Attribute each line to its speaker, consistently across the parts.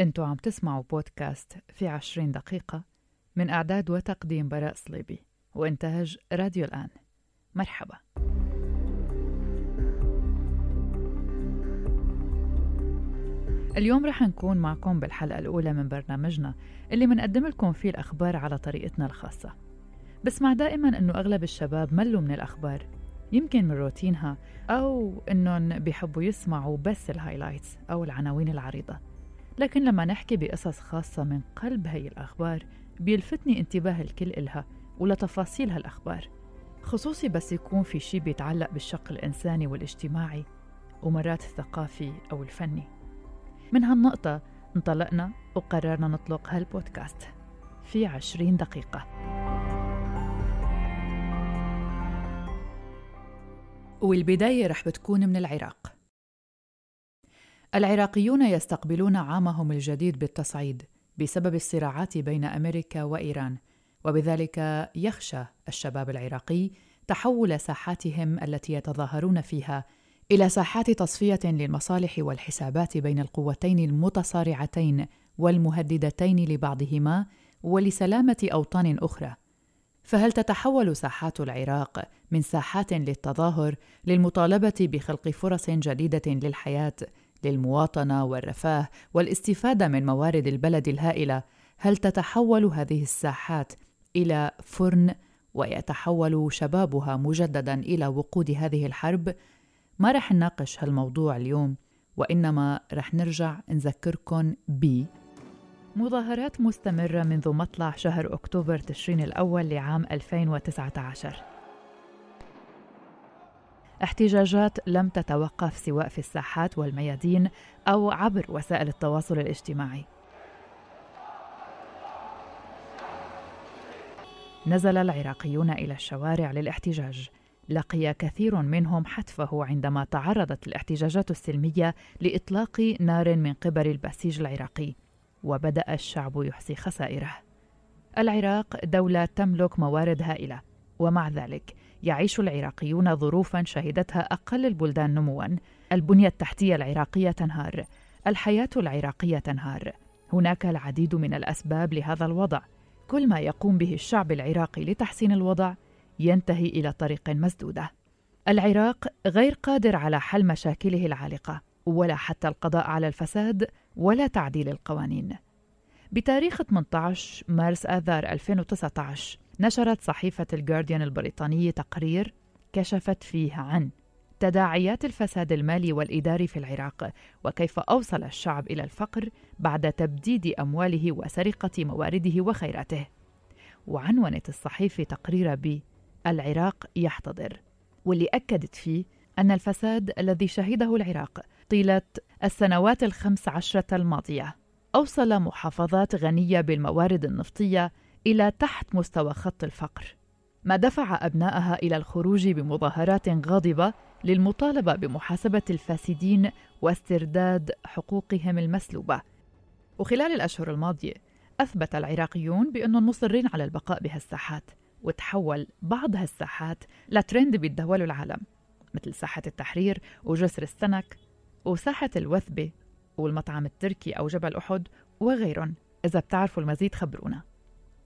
Speaker 1: أنتوا عم تسمعوا بودكاست في عشرين دقيقة من إعداد وتقديم براء صليبي وإنتاج راديو الآن. مرحبا. اليوم رح نكون معكم بالحلقة الأولى من برنامجنا اللي منقدم لكم فيه الأخبار على طريقتنا الخاصة. بسمع دائما أنه أغلب الشباب ملوا من الأخبار يمكن من روتينها أو أنهم بيحبوا يسمعوا بس الهايلايتس أو العناوين العريضة. لكن لما نحكي بقصص خاصة من قلب هي الأخبار بيلفتني انتباه الكل إلها ولتفاصيل هالأخبار خصوصي بس يكون في شي بيتعلق بالشق الإنساني والاجتماعي ومرات الثقافي أو الفني. من هالنقطة انطلقنا وقررنا نطلق هالبودكاست في عشرين دقيقة. والبداية رح بتكون من العراق. العراقيون يستقبلون عامهم الجديد بالتصعيد بسبب الصراعات بين أمريكا وإيران وبذلك يخشى الشباب العراقي تحول ساحاتهم التي يتظاهرون فيها إلى ساحات تصفية للمصالح والحسابات بين القوتين المتصارعتين والمهددتين لبعضهما ولسلامة أوطان أخرى. فهل تتحول ساحات العراق من ساحات للتظاهر للمطالبة بخلق فرص جديدة للحياة للمواطنة والرفاه والاستفادة من موارد البلد الهائلة. هل تتحول هذه الساحات إلى فرن ويتحول شبابها مجددا إلى وقود هذه الحرب؟ ما رح نناقش هالموضوع اليوم وإنما رح نرجع نذكركم ب مظاهرات مستمرة منذ مطلع شهر أكتوبر تشرين الأول لعام 2019 احتجاجات لم تتوقف سواء في الساحات والميادين أو عبر وسائل التواصل الاجتماعي. نزل العراقيون إلى الشوارع للاحتجاج. لقي كثير منهم حتفه عندما تعرضت الاحتجاجات السلمية لإطلاق نار من قبل البسيج العراقي وبدأ الشعب يحصي خسائره. العراق دولة تملك موارد هائلة ومع ذلك يعيش العراقيون ظروفا شهدتها أقل البلدان نموا. البنية التحتية العراقية تنهار. الحياة العراقية تنهار. هناك العديد من الأسباب لهذا الوضع. كل ما يقوم به الشعب العراقي لتحسين الوضع ينتهي إلى طريق مسدودة. العراق غير قادر على حل مشاكله العالقة ولا حتى القضاء على الفساد ولا تعديل القوانين. بتاريخ 18 مارس آذار 2019 نشرت صحيفة الجارديان البريطانية تقرير كشفت فيه عن تداعيات الفساد المالي والإداري في العراق وكيف أوصل الشعب إلى الفقر بعد تبديد أمواله وسرقة موارده وخيراته. وعنونت الصحيفة تقرير ب العراق يحتضر واللي أكدت فيه أن الفساد الذي شهده العراق طيلة السنوات الخمس عشرة الماضية أوصل محافظات غنية بالموارد النفطية إلى تحت مستوى خط الفقر. ما دفع أبنائها إلى الخروج بمظاهرات غاضبة للمطالبة بمحاسبة الفاسدين واسترداد حقوقهم المسلوبة. وخلال الأشهر الماضية أثبت العراقيون بأنهم مصرين على البقاء بهالساحات وتحول بعض هالساحات لترند بيتداوله العالم مثل ساحة التحرير وجسر السنك وساحة الوثبة والمطعم التركي أو جبل أحد وغيرهم إذا بتعرفوا المزيد خبرونا.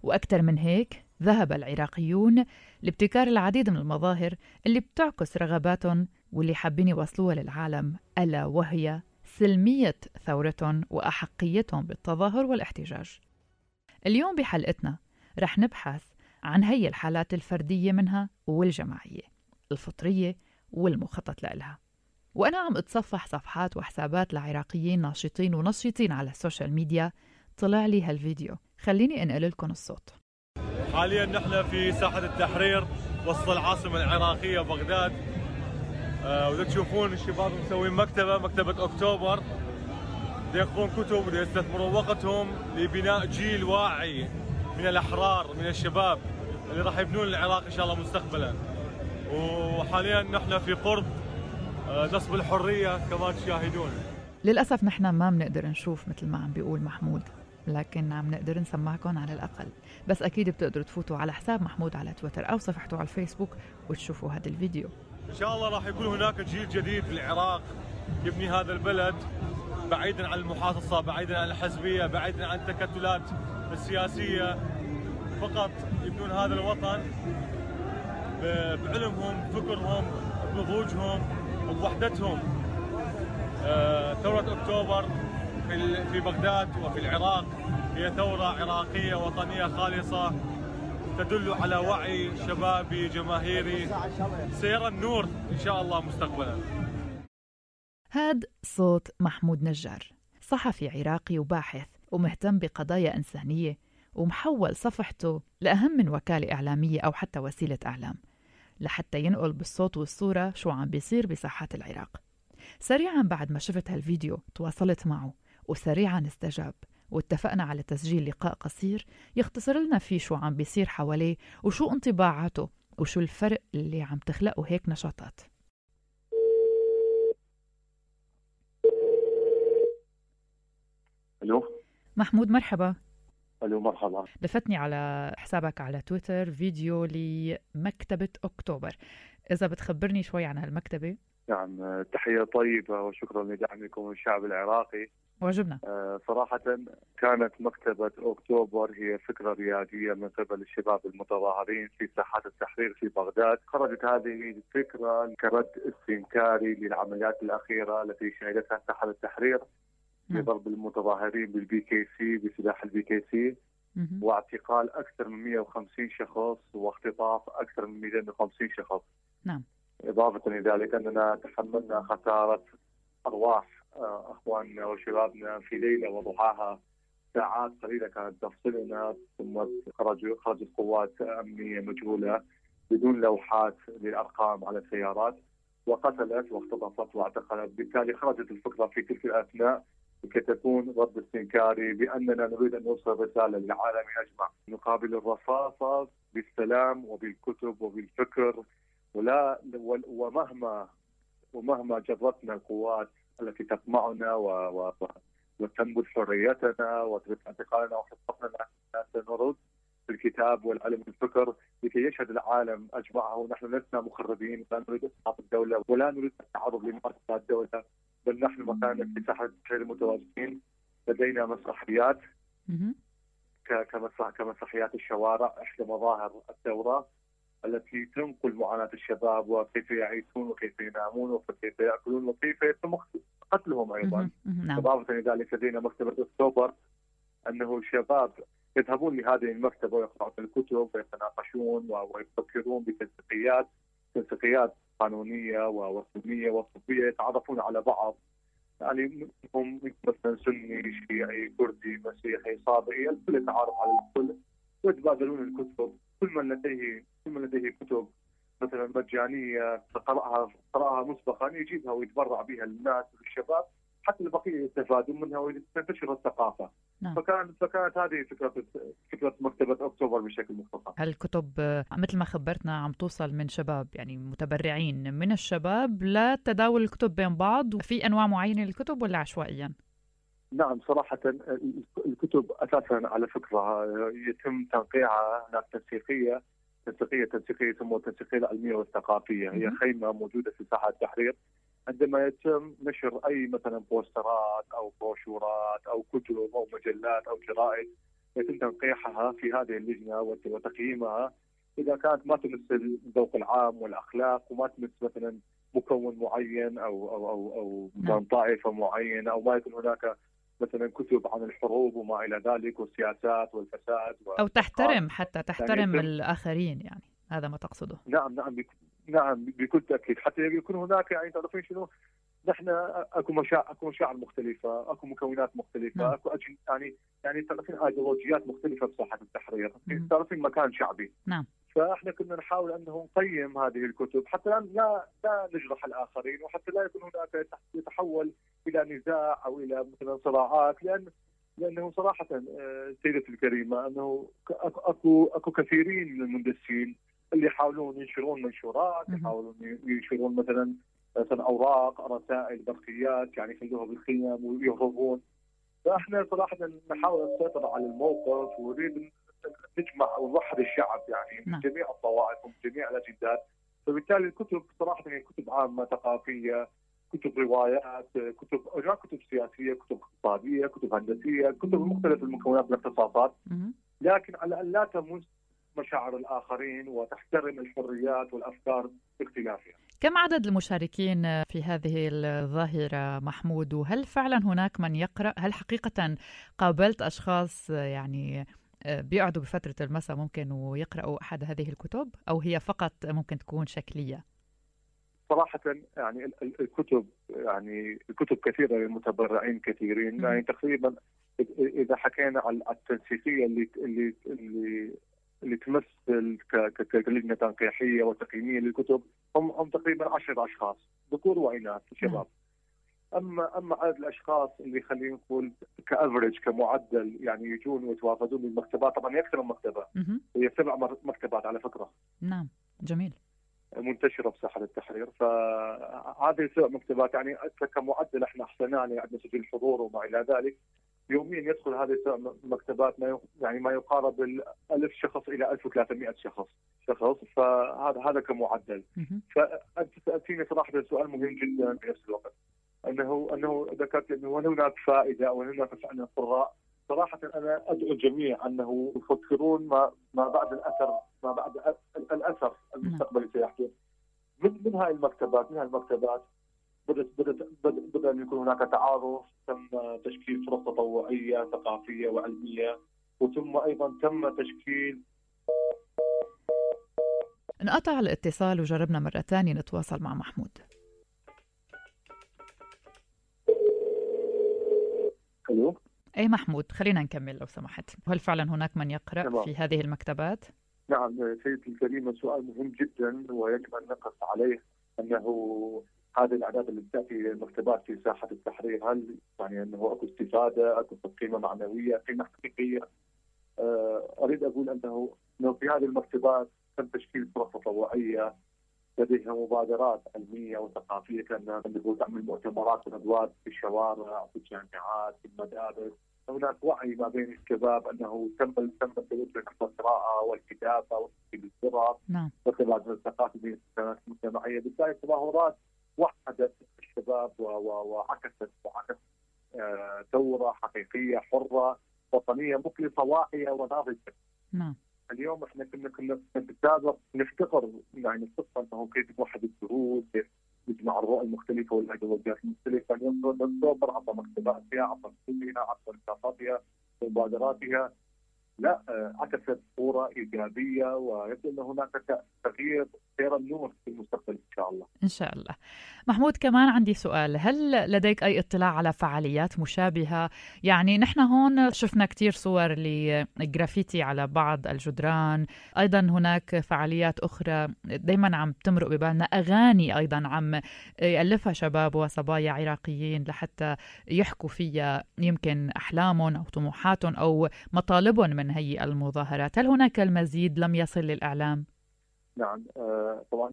Speaker 1: وأكثر من هيك ذهب العراقيون لابتكار العديد من المظاهر اللي بتعكس رغباتهم واللي حابين يوصلوها للعالم ألا وهي سلمية ثورتهم وأحقيتهم بالتظاهر والاحتجاج. اليوم بحلقتنا رح نبحث عن هي الحالات الفردية منها والجماعية الفطرية والمخطط لها وأنا عم أتصفح صفحات وحسابات لعراقيين ناشطين ونشيطين على ال social media طلع لي هالفيديو. خليني أنقل لكم الصوت.
Speaker 2: حاليا نحن في ساحة التحرير وسط العاصمة العراقية بغداد. آه تشوفون الشباب مسوين مكتبة مكتبة أكتوبر. يقرون كتب ويستثمرون وقتهم لبناء جيل واعي من الأحرار من الشباب اللي راح يبنون العراق إن شاء الله مستقبلا. وحاليا نحن في قرب آه، نصب الحرية كما تشاهدون.
Speaker 1: للأسف نحن ما بنقدر نشوف مثل ما عم بيقول محمود. لكن عم نقدر نسمعكم على الأقل. بس أكيد بتقدروا تفوتوا على حساب محمود على تويتر أو صفحته على الفيسبوك وتشوفوا هذا الفيديو.
Speaker 2: إن شاء الله راح يكون هناك جيل جديد في العراق يبني هذا البلد بعيدا عن المحاصصة بعيدا عن الحزبية بعيدا عن التكتلات السياسية. فقط يبنون هذا الوطن بعلمهم بفكرهم بنضوجهم بوحدتهم. آه، ثورة أكتوبر في في بغداد وفي العراق. هي ثورة عراقية وطنية خالصة تدل على وعي شبابي جماهيري. سيرى النور إن شاء الله مستقبلا.
Speaker 1: هاد صوت محمود نجار صحفي عراقي وباحث ومهتم بقضايا إنسانية ومحول صفحته لأهم من وكالة إعلامية أو حتى وسيلة إعلام لحتى ينقل بالصوت والصورة شو عم بيصير بساحات العراق. سريعا بعد ما شفت هالفيديو تواصلت معه. وسريعا استجاب. واتفقنا على تسجيل لقاء قصير يختصر لنا فيه شو عم بيصير حواليه وشو انطباعاته وشو الفرق اللي عم تخلقه هيك نشاطات.
Speaker 3: ألو؟
Speaker 1: محمود مرحبا.
Speaker 3: ألو مرحبا.
Speaker 1: لفتني على حسابك على تويتر فيديو لمكتبة أكتوبر. إذا بتخبرني شوي عن هالمكتبة.
Speaker 3: نعم تحية طيبة وشكرا لدعمكم الشعب العراقي.
Speaker 1: واجبنا
Speaker 3: آه، صراحة كانت مكتبة أكتوبر هي فكرة ريادية من قبل الشباب المتظاهرين في ساحات التحرير في بغداد. خرجت هذه الفكرة كرد استنكاري للعمليات الأخيرة التي شهدتها ساحة التحرير بضرب المتظاهرين بالبي كي سي بسلاح البي كي سي. واعتقال أكثر من 150 شخص واختطاف أكثر من 250 شخص.
Speaker 1: نعم.
Speaker 3: إضافة إلى ذلك أننا تحملنا خسارة أرواح أخواننا وشبابنا في ليلة وضحاها ساعات قليلة كانت تفصلنا ثم خرجوا خرجت قوات أمنية مجهولة بدون لوحات للأرقام على السيارات وقتلت واختطفت واعتقلت، بالتالي خرجت الفكرة في تلك الأثناء لكي تكون رد استنكاري بأننا نريد أن نوصل رسالة للعالم أجمع. نقابل الرصاصه بالسلام وبالكتب وبالفكر ولا ومهما ومهما جرتنا القوات التي تقمعنا و, و وتنبذ حريتنا وتريد اعتقالنا وحفظنا سنرد بالكتاب والعلم والفكر لكي يشهد العالم أجمعه. نحن لسنا مخربين لا نريد اسقاط الدولة ولا نريد التعرض لمؤسسات الدولة بل نحن مكاننا في ساحة غير المتواجدين. لدينا مسرحيات كمسرح كمسرحيات الشوارع إحدى مظاهر الثورة. التي تنقل معاناة الشباب وكيف يعيشون وكيف ينامون وكيف يأكلون وكيف يتم قتلهم أيضا. نعم. اضافه إلى ذلك لدينا مكتبة أكتوبر أنه الشباب يذهبون لهذه المكتبة ويقرؤون الكتب ويتناقشون ويفكرون بتنسيقيات تنسيقيات قانونية وسنية وطبيه يتعرفون على بعض يعني هم مثلا سني شيعي كردي مسيحي صابئي الكل يتعارف على الكل ويتبادلون الكتب كل من لديه كل من لديه كتب مثلا مجانية قرأها قرأها مسبقا يجيبها ويتبرع بها للناس وللشباب حتى البقية يستفادون منها وتنتشر الثقافة نعم. فكانت فكانت هذه فكرة فكرة مكتبة أكتوبر بشكل مختصر.
Speaker 1: هالكتب مثل ما خبرتنا عم توصل من شباب يعني متبرعين من الشباب لتداول الكتب بين بعض في أنواع معينة للكتب ولا عشوائيا؟
Speaker 3: نعم صراحة الكتب أساسا على فكرة يتم تنقيعها هناك تنسيقية تنسيقية تنسيقية يسموها التنسيقية العلمية والثقافية. هي خيمة موجودة في ساحة التحرير. عندما يتم نشر أي مثلا بوسترات أو بروشورات أو كتب أو مجلات أو جرائد يتم تنقيحها في هذه اللجنة وتقييمها. إذا كانت ما تمس الذوق العام والأخلاق وما تمس مثلا مكون معين أو أو أو أو نعم. طائفة معينة أو ما يكون هناك مثلا كتب عن الحروب وما إلى ذلك والسياسات والفساد
Speaker 1: أو تحترم حتى تحترم يعني الآخرين يعني هذا ما تقصده
Speaker 3: نعم نعم نعم بكل تأكيد حتى يكون هناك يعني تعرفين شنو نحن أكو مشاعر أكو مشاعر مختلفة، أكو مكونات مختلفة، نعم. أكو يعني يعني تعرفين ايديولوجيات مختلفة بساحه التحرير، تعرفين مكان شعبي.
Speaker 1: نعم.
Speaker 3: فاحنا كنا نحاول انه نقيم هذه الكتب حتى لا لا نجرح الآخرين وحتى لا يكون هناك يتحول إلى نزاع أو إلى مثلا صراعات لأن لأنه صراحة آه، سيدتي الكريمة أنه اكو أكو كثيرين من المندسين اللي يحاولون ينشرون منشورات يحاولون ينشرون مثلا مثلا أوراق رسائل برقيات يعني يخلوها بالخيم ويهربون. فاحنا صراحة نحاول نسيطر على الموقف ونريد نجمع ونوحد الشعب يعني من نعم. جميع الطوائف ومن جميع الأجندات فبالتالي الكتب صراحة هي كتب عامة ثقافية كتب روايات كتب كتب سياسية كتب اقتصادية كتب هندسية كتب مختلف المكونات من الاختصاصات لكن على أن لا تمس مشاعر الآخرين وتحترم الحريات والأفكار باختلافها.
Speaker 1: كم عدد المشاركين في هذه الظاهرة محمود وهل فعلا هناك من يقرأ؟ هل حقيقة قابلت أشخاص يعني بيقعدوا بفترة المساء ممكن ويقرأوا أحد هذه الكتب أو هي فقط ممكن تكون شكلية؟
Speaker 3: صراحة يعني الكتب يعني الكتب كثيرة للمتبرعين كثيرين. يعني تقريبا إذا حكينا على التنسيقية اللي اللي اللي اللي تمثل كلجنة تنقيحية وتقييمية للكتب هم هم تقريبا 10 أشخاص ذكور واناث شباب. اما أما عدد الأشخاص اللي خلينا نقول كافرج كمعدل يعني يجون ويتوافدون بالمكتبات. طبعا يكثر المكتبه هي سبع مكتبات على فكرة.
Speaker 1: نعم جميل.
Speaker 3: منتشرة بساحه التحرير فهذه السبع مكتبات يعني كمعدل إحنا حصلنا يعني عندنا سجل حضور وما إلى ذلك. يوميا يدخل هذه المكتبات ما يعني ما يقارب ال 1000 شخص إلى 1300 شخص. شخص. فهذا هذا كمعدل. فأنت سألتيني صراحة سؤال مهم جدا في نفس الوقت. انه أنه ذكرت أنه هل هناك فائدة أو هل هناك فعلا قراء صراحة أنا أدعو الجميع أنه يفكرون ما ما بعد الاثر ما بعد الأثر المستقبلي سيحدث. من من هاي المكتبات من هاي المكتبات بدات بدات بدا أن يكون هناك تعارف تم تشكيل فرق تطوعية ثقافية وعلمية وثم أيضا تم تشكيل
Speaker 1: انقطع الاتصال وجربنا مرة ثانية نتواصل مع محمود. أي محمود خلينا نكمل لو سمحت هل فعلا هناك من يقرأ نعم. في هذه المكتبات؟
Speaker 3: نعم سيدتي الكريمة سؤال مهم جدا ويجب أن نقف عليه أنه هذه الأعداد اللي تأتي المكتبات في ساحة التحرير هل يعني أنه أكو استفادة أكو قيمة معنوية قيمة حقيقية آه، أريد أقول أنه انه في هذه المكتبات تم تشكيل فرق تطوعيه لديها مبادرات علمية وثقافية كانها تعمل مؤتمرات وندوات في الشوارع في الجامعات في المدارس هناك وعي ما بين الشباب أنه تم تم التوجه نحو القراءة والكتابة وتشكيل الفرق
Speaker 1: نعم
Speaker 3: وتبادل الثقافه المجتمعية بالتالي التظاهرات وحدت الشباب وعكست وعكست آه، ثورة حقيقية حرة وطنية مخلصة واعية وناضجة.
Speaker 1: نعم.
Speaker 3: اليوم إحنا كنا كنا بالسابق نفتقر يعني القصة إنه كيف يوحد الدروس يجمع الرؤى المختلفة والأيديولوجيات المختلفة. اليوم الدكتور عبر مكتباتها عبر كتبها عبر نشاطاتها ومبادراتها لا آه، عكست صورة إيجابية ويبدو أن هناك تغيير سير النور في المستقبل إن شاء الله.
Speaker 1: إن شاء الله. محمود كمان عندي سؤال، هل لديك أي اطلاع على فعاليات مشابهة؟ يعني نحن هون شفنا كثير صور لجرافيتي على بعض الجدران، أيضا هناك فعاليات أخرى دائما عم تمرق ببالنا أغاني أيضا عم يألفها شباب وصبايا عراقيين لحتى يحكوا فيها يمكن أحلامهم أو طموحاتهم أو مطالبهم من هي المظاهرات، هل هناك المزيد لم يصل للإعلام؟
Speaker 3: نعم آه، طبعا.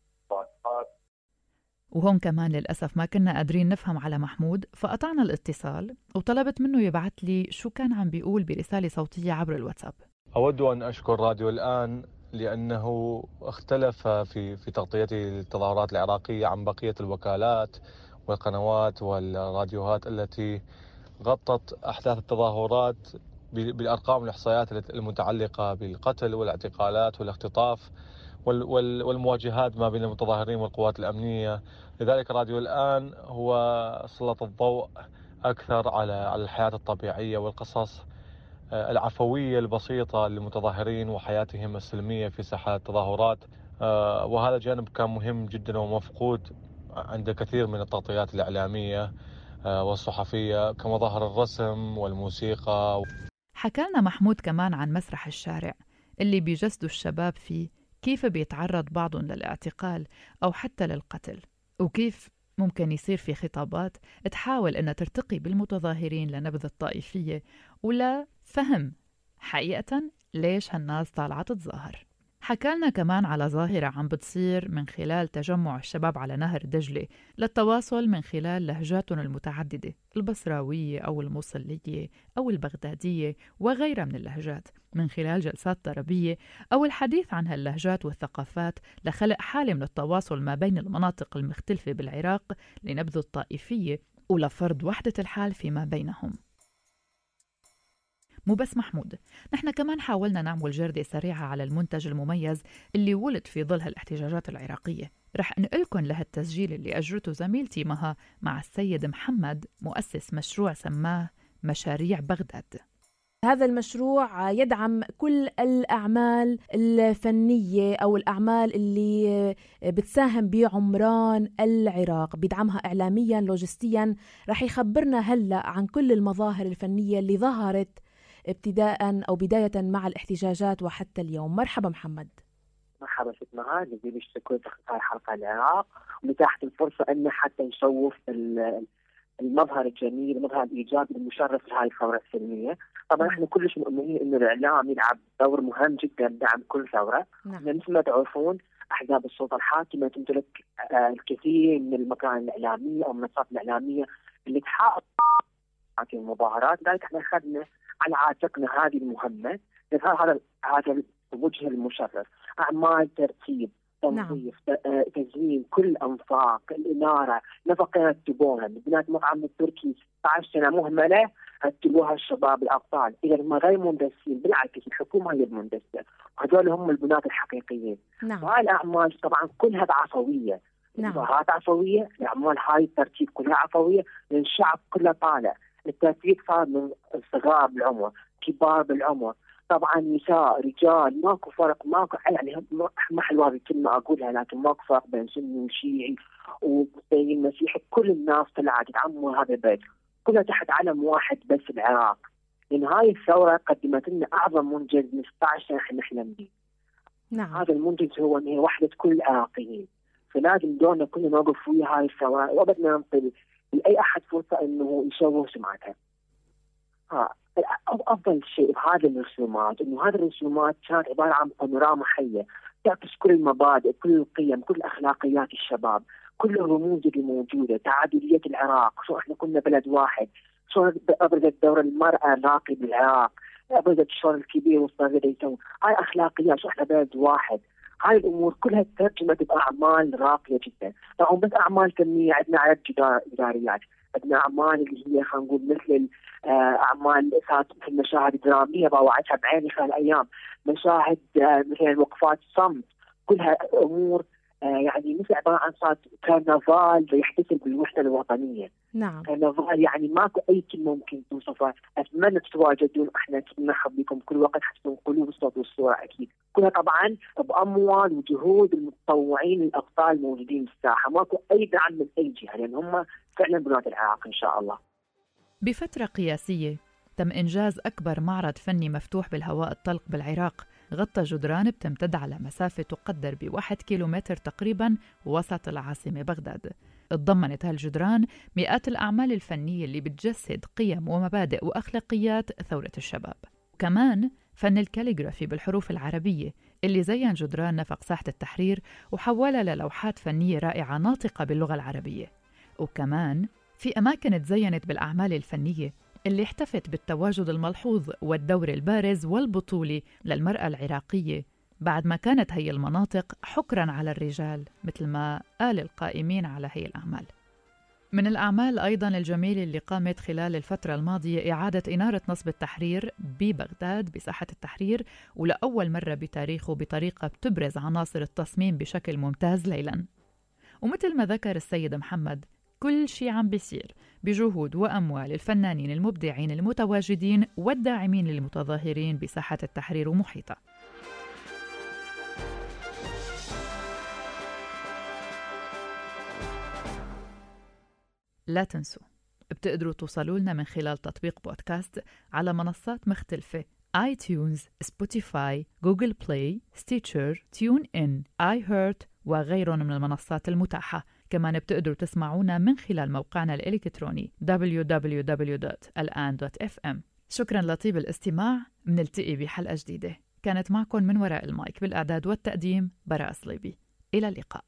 Speaker 1: وهون كمان للأسف ما كنا قادرين نفهم على محمود فقطعنا الاتصال وطلبت منه يبعث لي شو كان عم بيقول برسالة صوتية عبر الواتساب.
Speaker 2: أود أن أشكر راديو الآن لأنه اختلف في في تغطيته للتظاهرات العراقية عن بقية الوكالات والقنوات والراديوهات التي غطت أحداث التظاهرات بالأرقام والإحصائيات المتعلقة بالقتل والاعتقالات والاختطاف والمواجهات ما بين المتظاهرين والقوات الأمنية. لذلك راديو الآن هو سلط الضوء أكثر على على الحياة الطبيعية والقصص آه، العفوية البسيطة للمتظاهرين وحياتهم السلمية في ساحات التظاهرات. آه، وهذا جانب كان مهم جدا ومفقود عند كثير من التغطيات الإعلامية آه، والصحفية كمظاهر الرسم والموسيقى
Speaker 1: حكى لنا محمود كمان عن مسرح الشارع اللي بيجسدوا الشباب فيه كيف بيتعرض بعضهم للاعتقال أو حتى للقتل وكيف ممكن يصير في خطابات تحاول أنها ترتقي بالمتظاهرين لنبذ الطائفية ولا فهم حقيقة ليش هالناس طالعة تتظاهر. حكى لنا كمان على ظاهرة عم بتصير من خلال تجمع الشباب على نهر دجلة للتواصل من خلال لهجاتهم المتعددة البصراوية أو الموصلية أو البغدادية وغيرها من اللهجات من خلال جلسات طربية أو الحديث عن هاللهجات والثقافات لخلق حالة من التواصل ما بين المناطق المختلفة بالعراق لنبذ الطائفية ولفرض وحدة الحال فيما بينهم. مو بس محمود. نحن كمان حاولنا نعمل جردة سريعة على المنتج المميز اللي ولد في ظل هالاحتجاجات العراقية. رح أنقلكم لهالتسجيل اللي أجرته زميلتي مها مع السيد محمد مؤسس مشروع سماه مشاريع بغداد.
Speaker 4: هذا المشروع يدعم كل الأعمال الفنية أو الأعمال اللي بتساهم بعمران العراق. بيدعمها إعلاميا لوجستيا. رح يخبرنا هلأ عن كل المظاهر الفنية اللي ظهرت ابتداء أو بداية مع الاحتجاجات وحتى اليوم. مرحبا محمد.
Speaker 5: مرحبا ست نهار نزيل الشكر في اختار حلقة العراق ومتاحة الفرصة أن حتى نشوف المظهر الجميل المظهر الإيجابي المشرف لهذه الثورة السلميه، طبعا إحنا كلش مؤمنين إنه الإعلام يلعب دور مهم جدا بدعم كل ثورة، نعم. مثل ما تعرفون أحزاب السلطة الحاكمة تمتلك آه، الكثير من المكان الإعلامية أو المنصات الإعلامية اللي تحاول في المظاهرات، لذلك إحنا اخذنا على عاتقنا هذه المهمة هذا هذا الوجه المشرف، أعمال ترتيب تنظيف نعم. آه، تزيين كل أنفاق الاناره نفقة رتبوها بنات مطعم التركي 16 سنة مهملة رتبوها الشباب الاطفال إذا هم غير مندسين بالعكس الحكومة هي المندسة. وهذول هم البنات الحقيقيين. نعم. وهاي الأعمال طبعا كلها عفويه نعم. عفوية الأعمال هاي الترتيب كلها عفوية لأن الشعب كله طالع. الترتيب صار من صغار بالعمر كبار بالعمر. طبعا نساء رجال ماكو فرق ماكو يعني ما حلوة هذه الكلمة أقولها لكن ماكو فرق بين سني وشيعي وبين مسيحي كل الناس طلعت تعموا هذا البيت. كلها تحت علم واحد بس العراق. لأن هاي الثورة قدمت لنا أعظم منجز من 16 سنه إحنا نحلم به نعم. هذا المنجز هو ان هي وحدة كل العراقيين. فلازم دورنا كلنا نوقف ويا هاي الثورة وابدا ننطي لأي أحد فرصة إنه يشوه سمعتها. ها أفضل شيء بهذه الرسومات إنه هذه الرسومات كانت عبارة عن بانوراما حية تعكس كل المبادئ، كل القيم، كل أخلاقيات الشباب، كل الرموز اللي موجودة، تعادلية العراق، شو إحنا كنا بلد واحد، شلون أبرزت دور المرأة راقي بالعراق، أبرزت شلون الكبير والصغير يسوون، هاي أخلاقيات شو إحنا بلد واحد، هاي الأمور كلها ترجمت باعمال راقية جدا، طبعا بس أعمال فنيه عندنا عدد جداريات، عندنا أعمال اللي هي خلينا نقول مثل آه، أعمال مثل مشاهد درامية باوعتها بعيني خلال أيام. مشاهد آه، مثل وقفات صمت. كلها أمور يعني مثل عبارة عن صارت كرنفال يحتفل بالوحدة الوطنية. نعم. كرنفال يعني ماكو أي كلمة ممكن توصفها، أتمنى تتواجدون إحنا نرحب بكم كل وقت حتى تنقلوا بالصوت والصورة أكيد. كلها طبعا بأموال وجهود المتطوعين الابطال الموجودين بالساحه، ماكو أي دعم من أي جهة لأن هم فعلا بنات العراق إن شاء الله.
Speaker 1: بفترة قياسية تم إنجاز أكبر معرض فني مفتوح بالهواء الطلق بالعراق غطى جدران بتمتد على مسافة تقدر بواحد كيلومتر تقريبا وسط العاصمة بغداد. تضمنت هالجدران مئات الأعمال الفنية اللي بتجسد قيم ومبادئ وأخلاقيات ثورة الشباب. كمان فن الكاليغرافي بالحروف العربية اللي زين جدران نفق ساحة التحرير وحولها للوحات فنية رائعة ناطقة باللغة العربية. وكمان في أماكن تزينت بالأعمال الفنية اللي احتفت بالتواجد الملحوظ والدور البارز والبطولي للمرأة العراقية. بعد ما كانت هي المناطق حكرا على الرجال مثل ما قال القائمين على هي الأعمال. من الأعمال أيضا الجميلة اللي قامت خلال الفترة الماضية إعادة إنارة نصب التحرير ببغداد بساحة التحرير ولأول مرة بتاريخه بطريقة بتبرز عناصر التصميم بشكل ممتاز ليلا. ومثل ما ذكر السيد محمد كل شيء عم بيصير بجهود وأموال الفنانين المبدعين المتواجدين والداعمين للمتظاهرين بساحة التحرير ومحيطها لا تنسوا بتقدروا توصلوا لنا من خلال تطبيق بودكاست على منصات مختلفة iTunes، Spotify، Google Play، Stitcher، TuneIn، iHeart وغيرهم من المنصات المتاحة. كمان بتقدروا تسمعونا من خلال موقعنا الإلكتروني www.alan.fm شكرا لطيب الاستماع منلتقي بحلقة جديدة. كانت معكم من وراء المايك بالإعداد والتقديم براء صليبي. إلى اللقاء.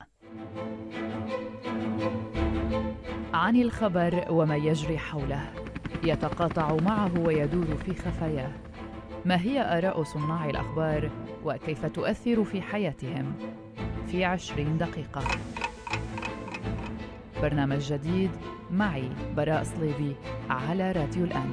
Speaker 1: عن الخبر وما يجري حوله. يتقاطع معه ويدور في خفاياه. ما هي آراء صناع الأخبار؟ وكيف تؤثر في حياتهم؟ في عشرين دقيقة. برنامج جديد معي براء صليبي على راديو الآن.